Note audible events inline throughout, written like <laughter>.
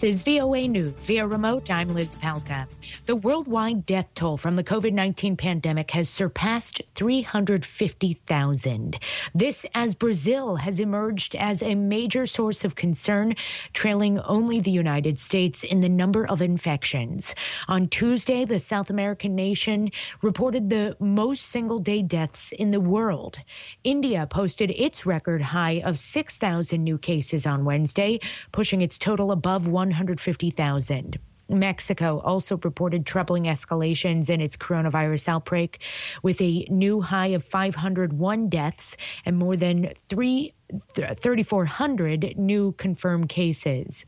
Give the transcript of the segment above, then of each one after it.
This is VOA News via remote. I'm Liz Palka. The worldwide death toll from the COVID 19 pandemic has surpassed 350,000. This as Brazil has emerged as a major source of concern, trailing only the United States in the number of infections. On Tuesday, the South American nation reported the most single day deaths in the world. India posted its record high of 6,000 new cases on Wednesday, pushing its total above 1. 150,000. Mexico also reported troubling escalations in its coronavirus outbreak with a new high of 501 deaths and more than 3 3,400 new confirmed cases.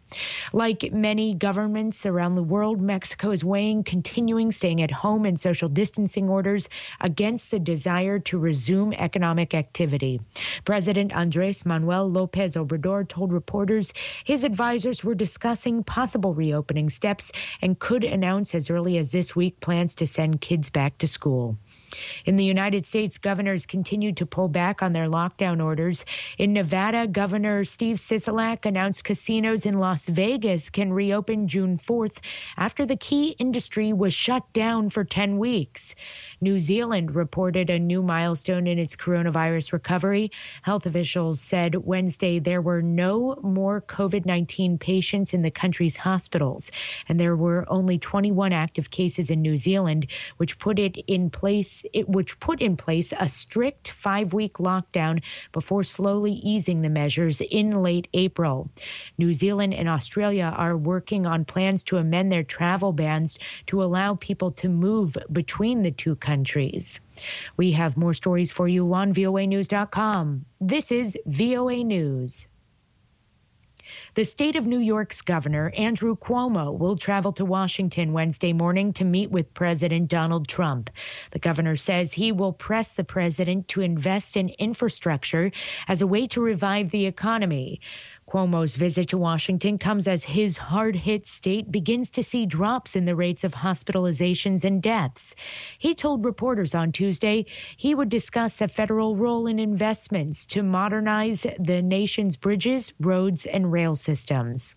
Like many governments around the world, Mexico is weighing continuing staying at home and social distancing orders against the desire to resume economic activity. President Andres Manuel Lopez Obrador told reporters his advisors were discussing possible reopening steps and could announce as early as this week plans to send kids back to school. In the United States, governors continued to pull back on their lockdown orders. In Nevada, Governor Steve Sisolak announced casinos in Las Vegas can reopen June 4th after the key industry was shut down for 10 weeks. New Zealand reported a new milestone in its coronavirus recovery. Health officials said Wednesday there were no more COVID 19 patients in the country's hospitals, and there were only 21 active cases in New Zealand, which put it in place it, which put in place a strict five week lockdown before slowly easing the measures in late April. New Zealand and Australia are working on plans to amend their travel bans to allow people to move between the two countries. We have more stories for you on voanews.com. This is VOA News. The state of New York's governor, Andrew Cuomo, will travel to Washington Wednesday morning to meet with President Donald Trump. The governor says he will press the president to invest in infrastructure as a way to revive the economy. Cuomo's visit to Washington comes as his hard hit state begins to see drops in the rates of hospitalizations and deaths. He told reporters on Tuesday he would discuss a federal role in investments to modernize the nation's bridges, roads, and rail systems.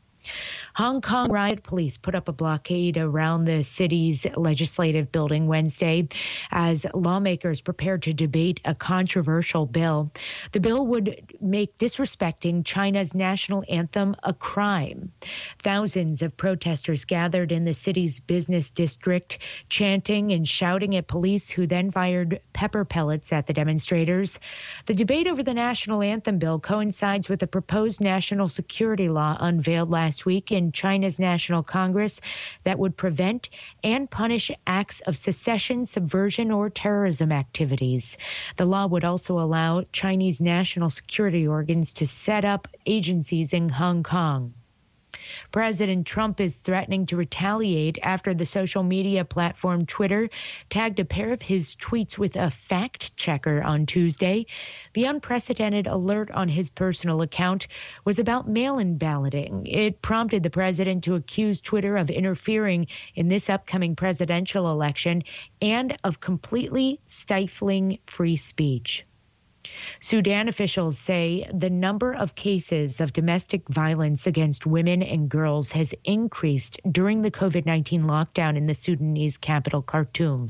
Hong Kong riot police put up a blockade around the city's legislative building Wednesday as lawmakers prepared to debate a controversial bill. The bill would make disrespecting China's national anthem a crime. Thousands of protesters gathered in the city's business district, chanting and shouting at police who then fired pepper pellets at the demonstrators. The debate over the national anthem bill coincides with a proposed national security law unveiled last week in China's National Congress that would prevent and punish acts of secession, subversion, or terrorism activities. The law would also allow Chinese national security organs to set up agencies in Hong Kong. President Trump is threatening to retaliate after the social media platform Twitter tagged a pair of his tweets with a fact checker on Tuesday. The unprecedented alert on his personal account was about mail in balloting. It prompted the president to accuse Twitter of interfering in this upcoming presidential election and of completely stifling free speech. Sudan officials say the number of cases of domestic violence against women and girls has increased during the COVID 19 lockdown in the Sudanese capital, Khartoum.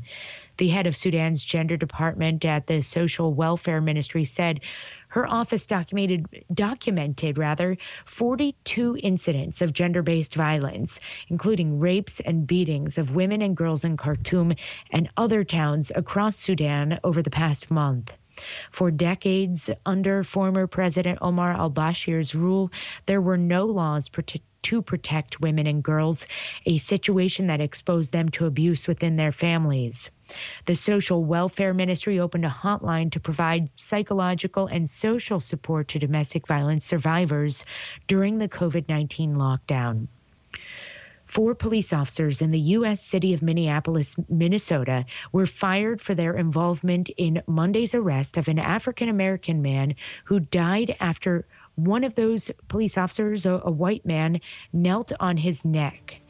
The head of Sudan's gender department at the Social Welfare Ministry said her office documented documented rather 42 incidents of gender-based violence, including rapes and beatings of women and girls in Khartoum and other towns across Sudan over the past month. For decades under former President Omar al Bashir's rule, there were no laws to protect women and girls, a situation that exposed them to abuse within their families. The Social Welfare Ministry opened a hotline to provide psychological and social support to domestic violence survivors during the COVID 19 lockdown. Four police officers in the U.S. city of Minneapolis, Minnesota, were fired for their involvement in Monday's arrest of an African American man who died after one of those police officers, a, white man, knelt on his neck.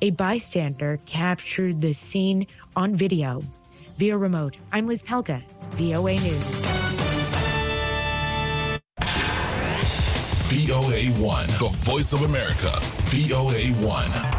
A bystander captured the scene on video via remote. I'm Liz Pelka, VOA News. VOA 1, the voice of America. VOA 1.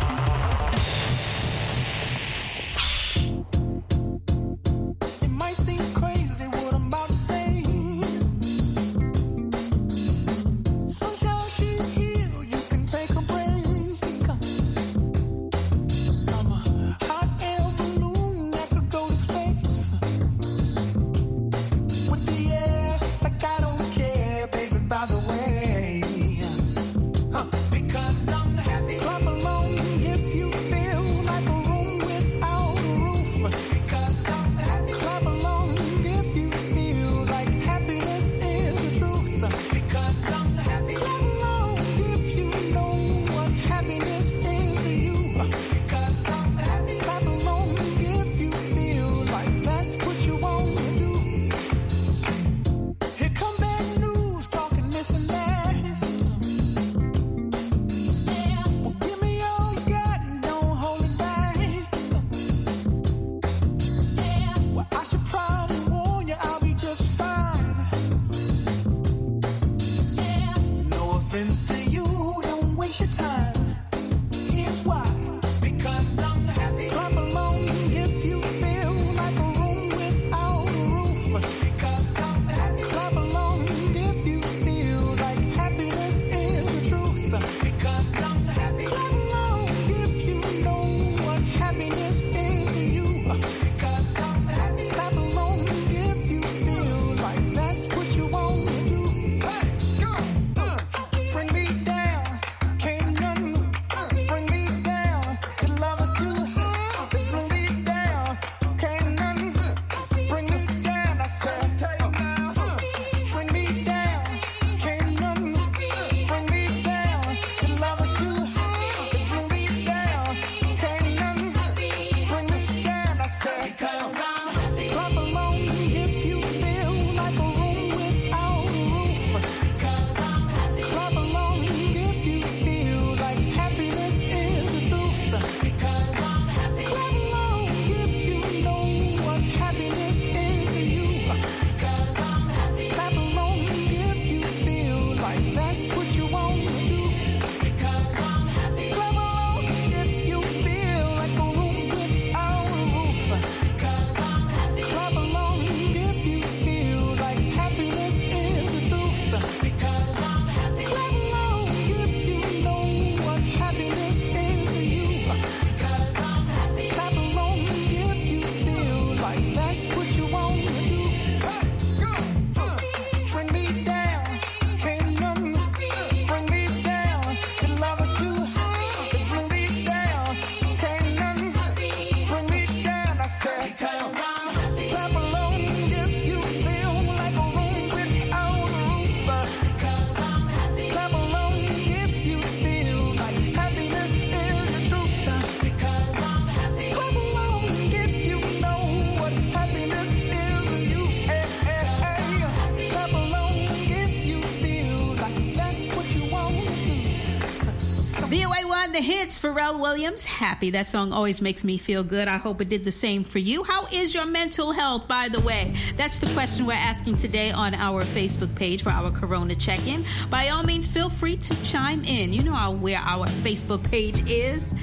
Pharrell Williams, Happy. That song always makes me feel good. I hope it did the same for you. How is your mental health, by the way? That's the question we're asking today on our Facebook page for our Corona check in. By all means, feel free to chime in. You know where our Facebook page is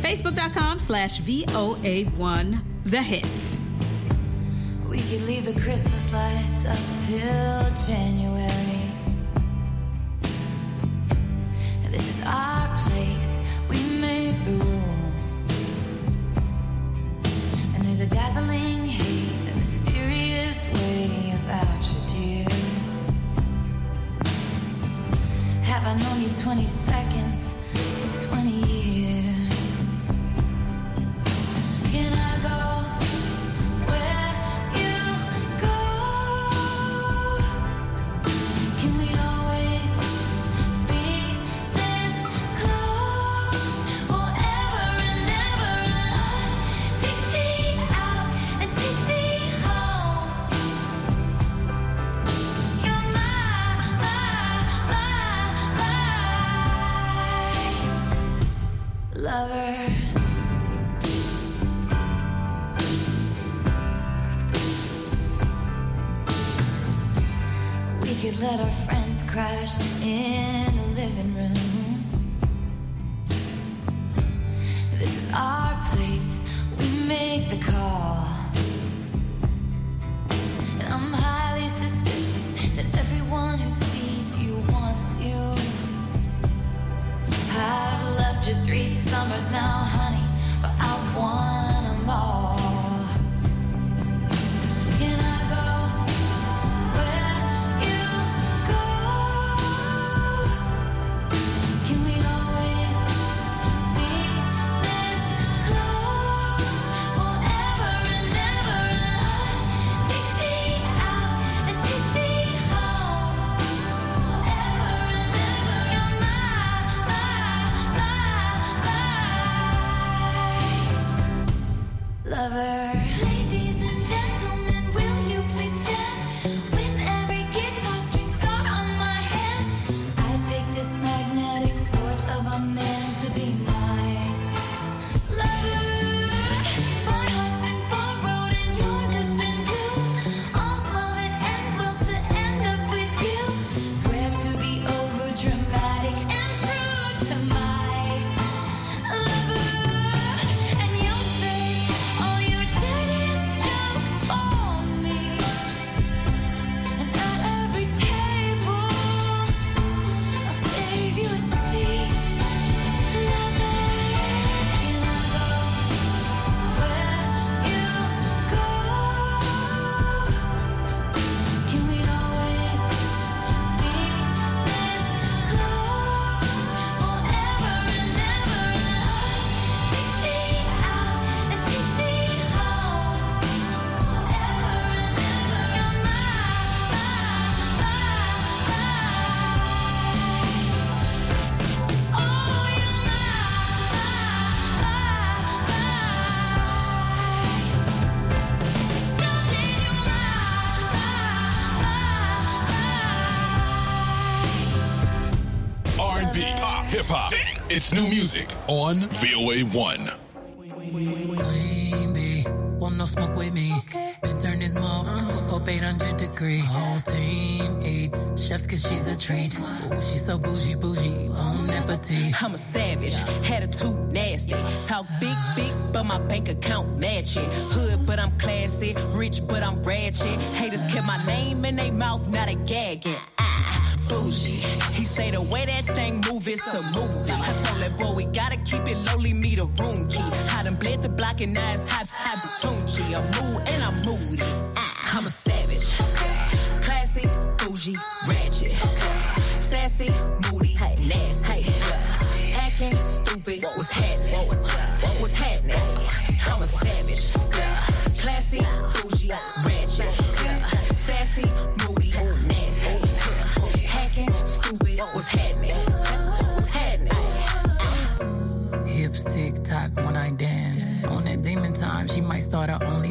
facebook.com slash VOA1 The Hits. We could leave the Christmas lights up till January. This is our place We made the rules. And there's a dazzling haze, a mysterious way about you, dear. Have I known you 20 seconds or 20 R&B, pop, hip hop. It's new music on VOA 1. Queen bee, want no smoke with me. Been turn this mug up uh-huh. 800 degree. Uh-huh. Whole team eat chefs cause she's a treat. Ooh, she's so bougie, bougie, bon appetit. I'm a savage, attitude nasty. Talk big, big, but my bank account match it. Hood, but I'm classy. Rich, but I'm ratchet. Haters kept my name in their mouth, not a gagging. Bougie. He say the way that thing move, it's a movie. I told that boy we gotta keep it lowly, me the room key. I done bled the block and now it's high, high Batunchi. I'm mood and I'm moody. Ah, I'm a savage. Classy, bougie, ratchet. Sassy,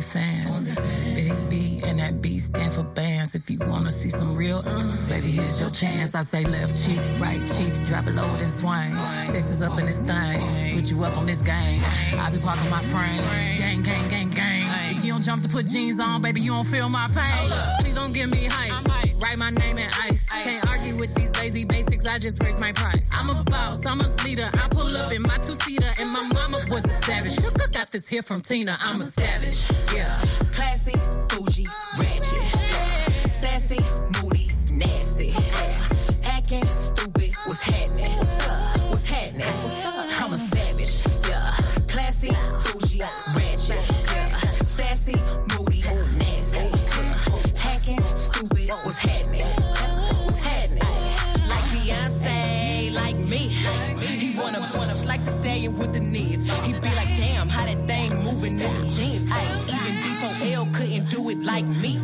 OnlyFans. Big B and that B stand for bands. If you wanna see some real uns, baby, here's your chance. I say left cheek, right cheek, drop it low and swing. Texas up in this thing, put you up on this game. I be parking my frame, gang, gang, gang, gang. If you don't jump to put jeans on, baby, you don't feel my pain. Please don't give me hype. Write my name in ice. Can't argue with these lazy basics. I just raise my price. I'm a boss. I'm a leader. I pull up in my two seater, and my mama was a savage. I got this here from Tina. I'm a savage. Yeah. Classy, bougie, ratchet. Sassy, moody, nasty. Acting stupid, like me.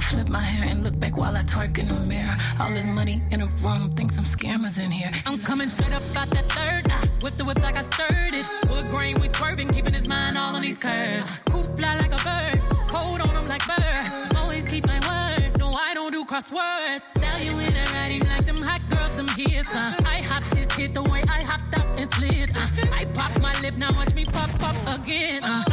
Flip my hair and look back while I twerk in the mirror. All this money in a room, think some scammers in here. I'm coming straight up out that third. I whip the whip like I stirred it. Wood grain, we swerving, keeping his mind all on these curves. Coop fly like a bird, cold on them like birds. Always keep my word. No, I don't do crosswords. Sell you in a writing like them hot girls, them hits. Uh. I hop this hit the way I hopped up and slid. Uh. I pop my lip, now watch me pop up again. Uh.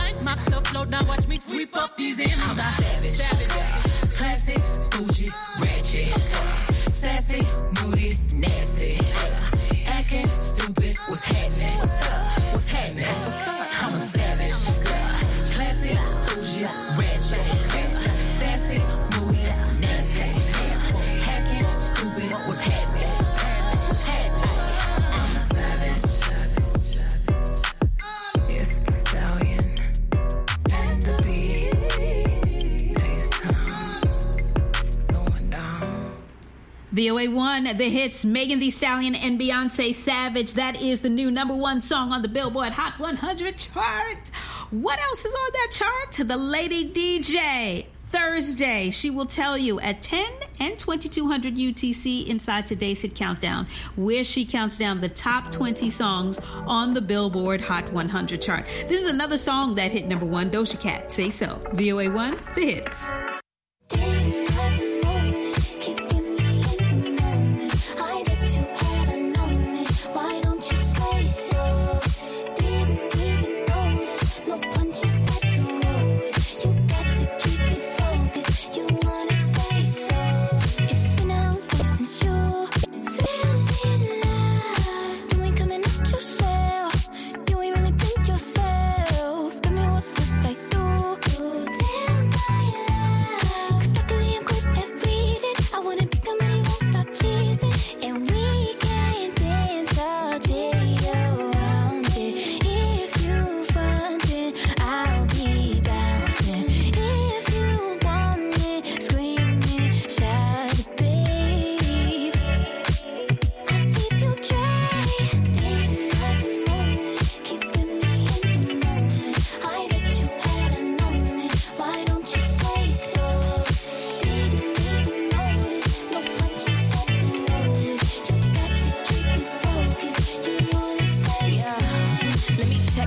VOA1, the hits Megan Thee Stallion and Beyonce Savage. That is the new number one song on the Billboard Hot 100 chart. What else is on that chart? The Lady DJ. Thursday, she will tell you at 10 and 2200 UTC inside today's hit countdown, where she counts down the top 20 songs on the Billboard Hot 100 chart. This is another song that hit number one, Doja Cat. Say so. VOA1, the hits.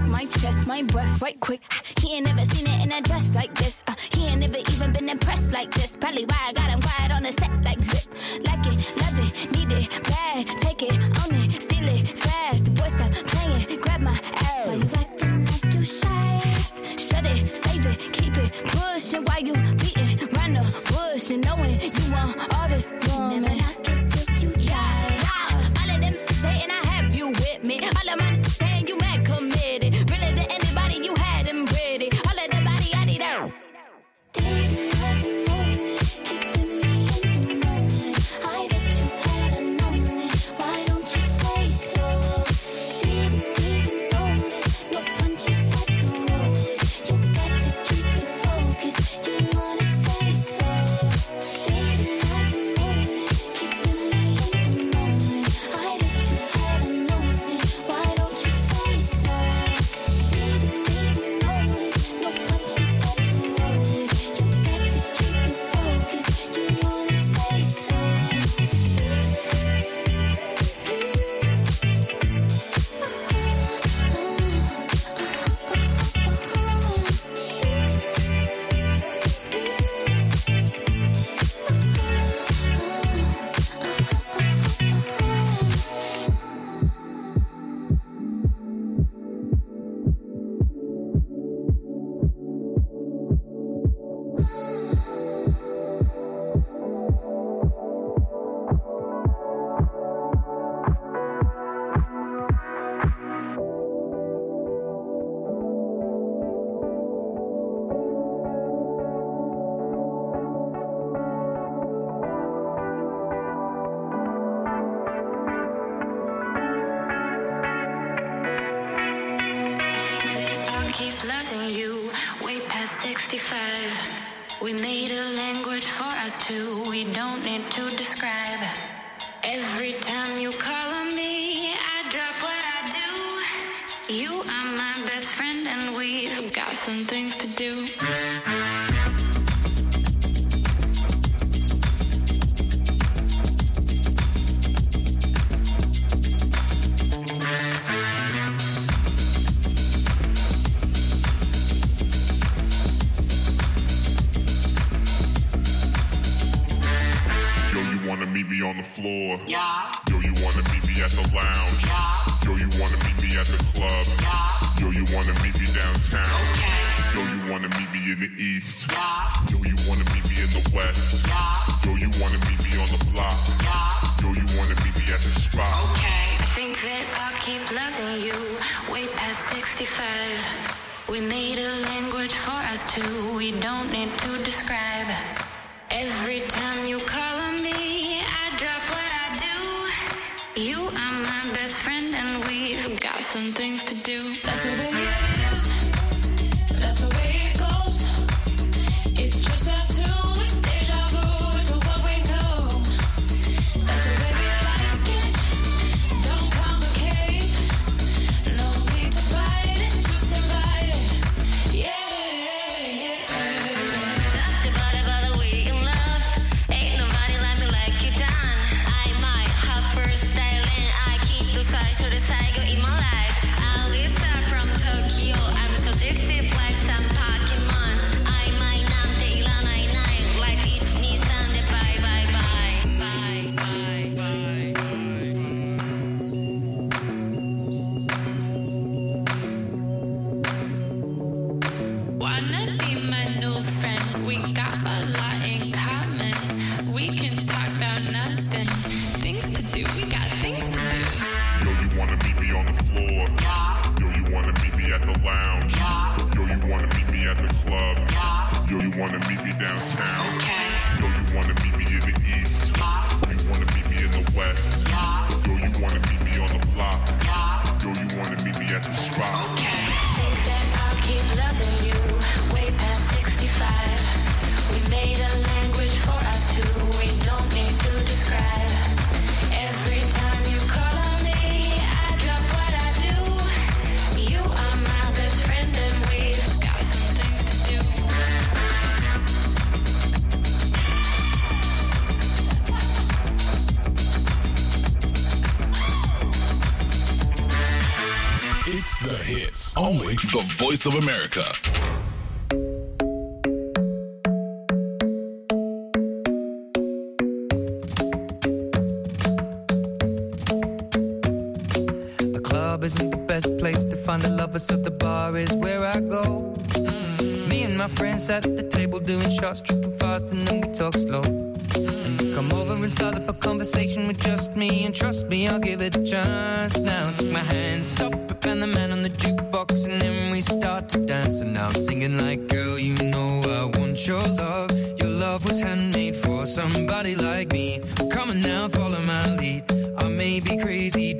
My chest, my breath right quick. He ain't never seen it in a dress like this. Uh, he ain't never even been impressed like this. Probably why I got him quiet on the set like zip. Like it, love it, need it, bad. Take it, own it, steal it, fast. The boy stop 65. We made a language for us two. We don't need to describe. Every time you call floor? Yeah. Yo, you wanna meet me at the lounge? Yeah. Yo, you wanna meet me at the club? Yeah. Yo, you wanna meet me downtown? Okay. Yo, you wanna meet me in the east? Yeah. Yo, you wanna meet me in the west? Yeah. Yo, you wanna meet me on the block? Yeah. Yo, you wanna meet me at the spot? Okay. I think that I'll keep loving you way past 65. We made a language for us two. We don't need to describe. Every time you call on me, and we've got some things to do. That's the way it is. That's the way it goes. It's just us two. Deja vu to what we know. That's the way we like it. Don't complicate. No need to fight it. Just invite it. Yeah, yeah. The way love. Ain't nobody me like you done. I might have first from Tokyo. I'm so addictive like some Pokemon. Voice of America. The club isn't the best place to find the lovers, so the bar is where I go. Me and my friends at the table doing shots, tripping fast, and then we talk slow. You come over and start up a conversation with just me, and trust me, I'll give it a chance. Now I'm singing like, girl, you know I want your love. Your love was handmade for somebody like me. Come on now, follow my lead. I may be crazy,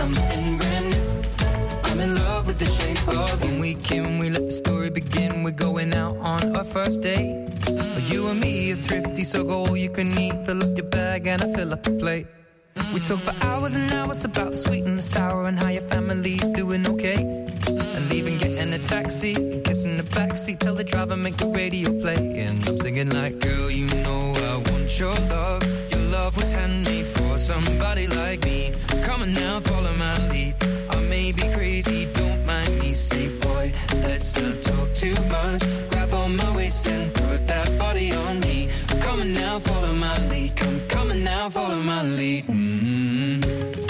something brand new. I'm in love with the shape of you. When we came, we let the story begin. We're going out on our first date. You and me are thrifty, so go all you can eat. Fill up your bag and I fill up the plate. We talk for hours and hours about the sweet and the sour and how your family's doing okay. And leaving, getting a taxi, kissing the backseat, tell the driver make the radio play. And I'm singing like, girl, you know I want your love. Your love was handmade somebody like me. Come on now, follow my lead. I may be crazy, don't mind me. Say, boy, let's not talk too much. Grab on my waist and put that body on me. Come on now, follow my lead. Come, come on now, follow my lead. mm I'm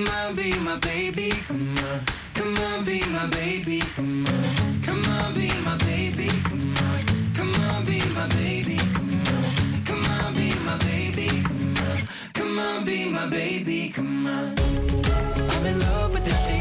Come on, be my baby, come on. Come on, be my baby, come on. Come on, be my baby, come on. Come on, be my baby, come on. Come on, be my baby, come on. Come on, be my baby, come on. I'm in love with the shape.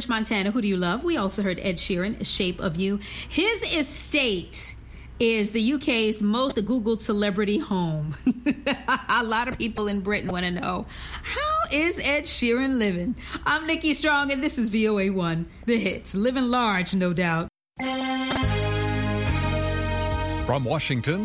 French Montana, Who Do You Love? We also heard Ed Sheeran, Shape of You. His estate is the UK's most Googled celebrity home. <laughs> a lot of people in Britain want to know how is Ed Sheeran living? I'm Nikki Strong, and this is VOA1, the hits, living large, no doubt. From Washington,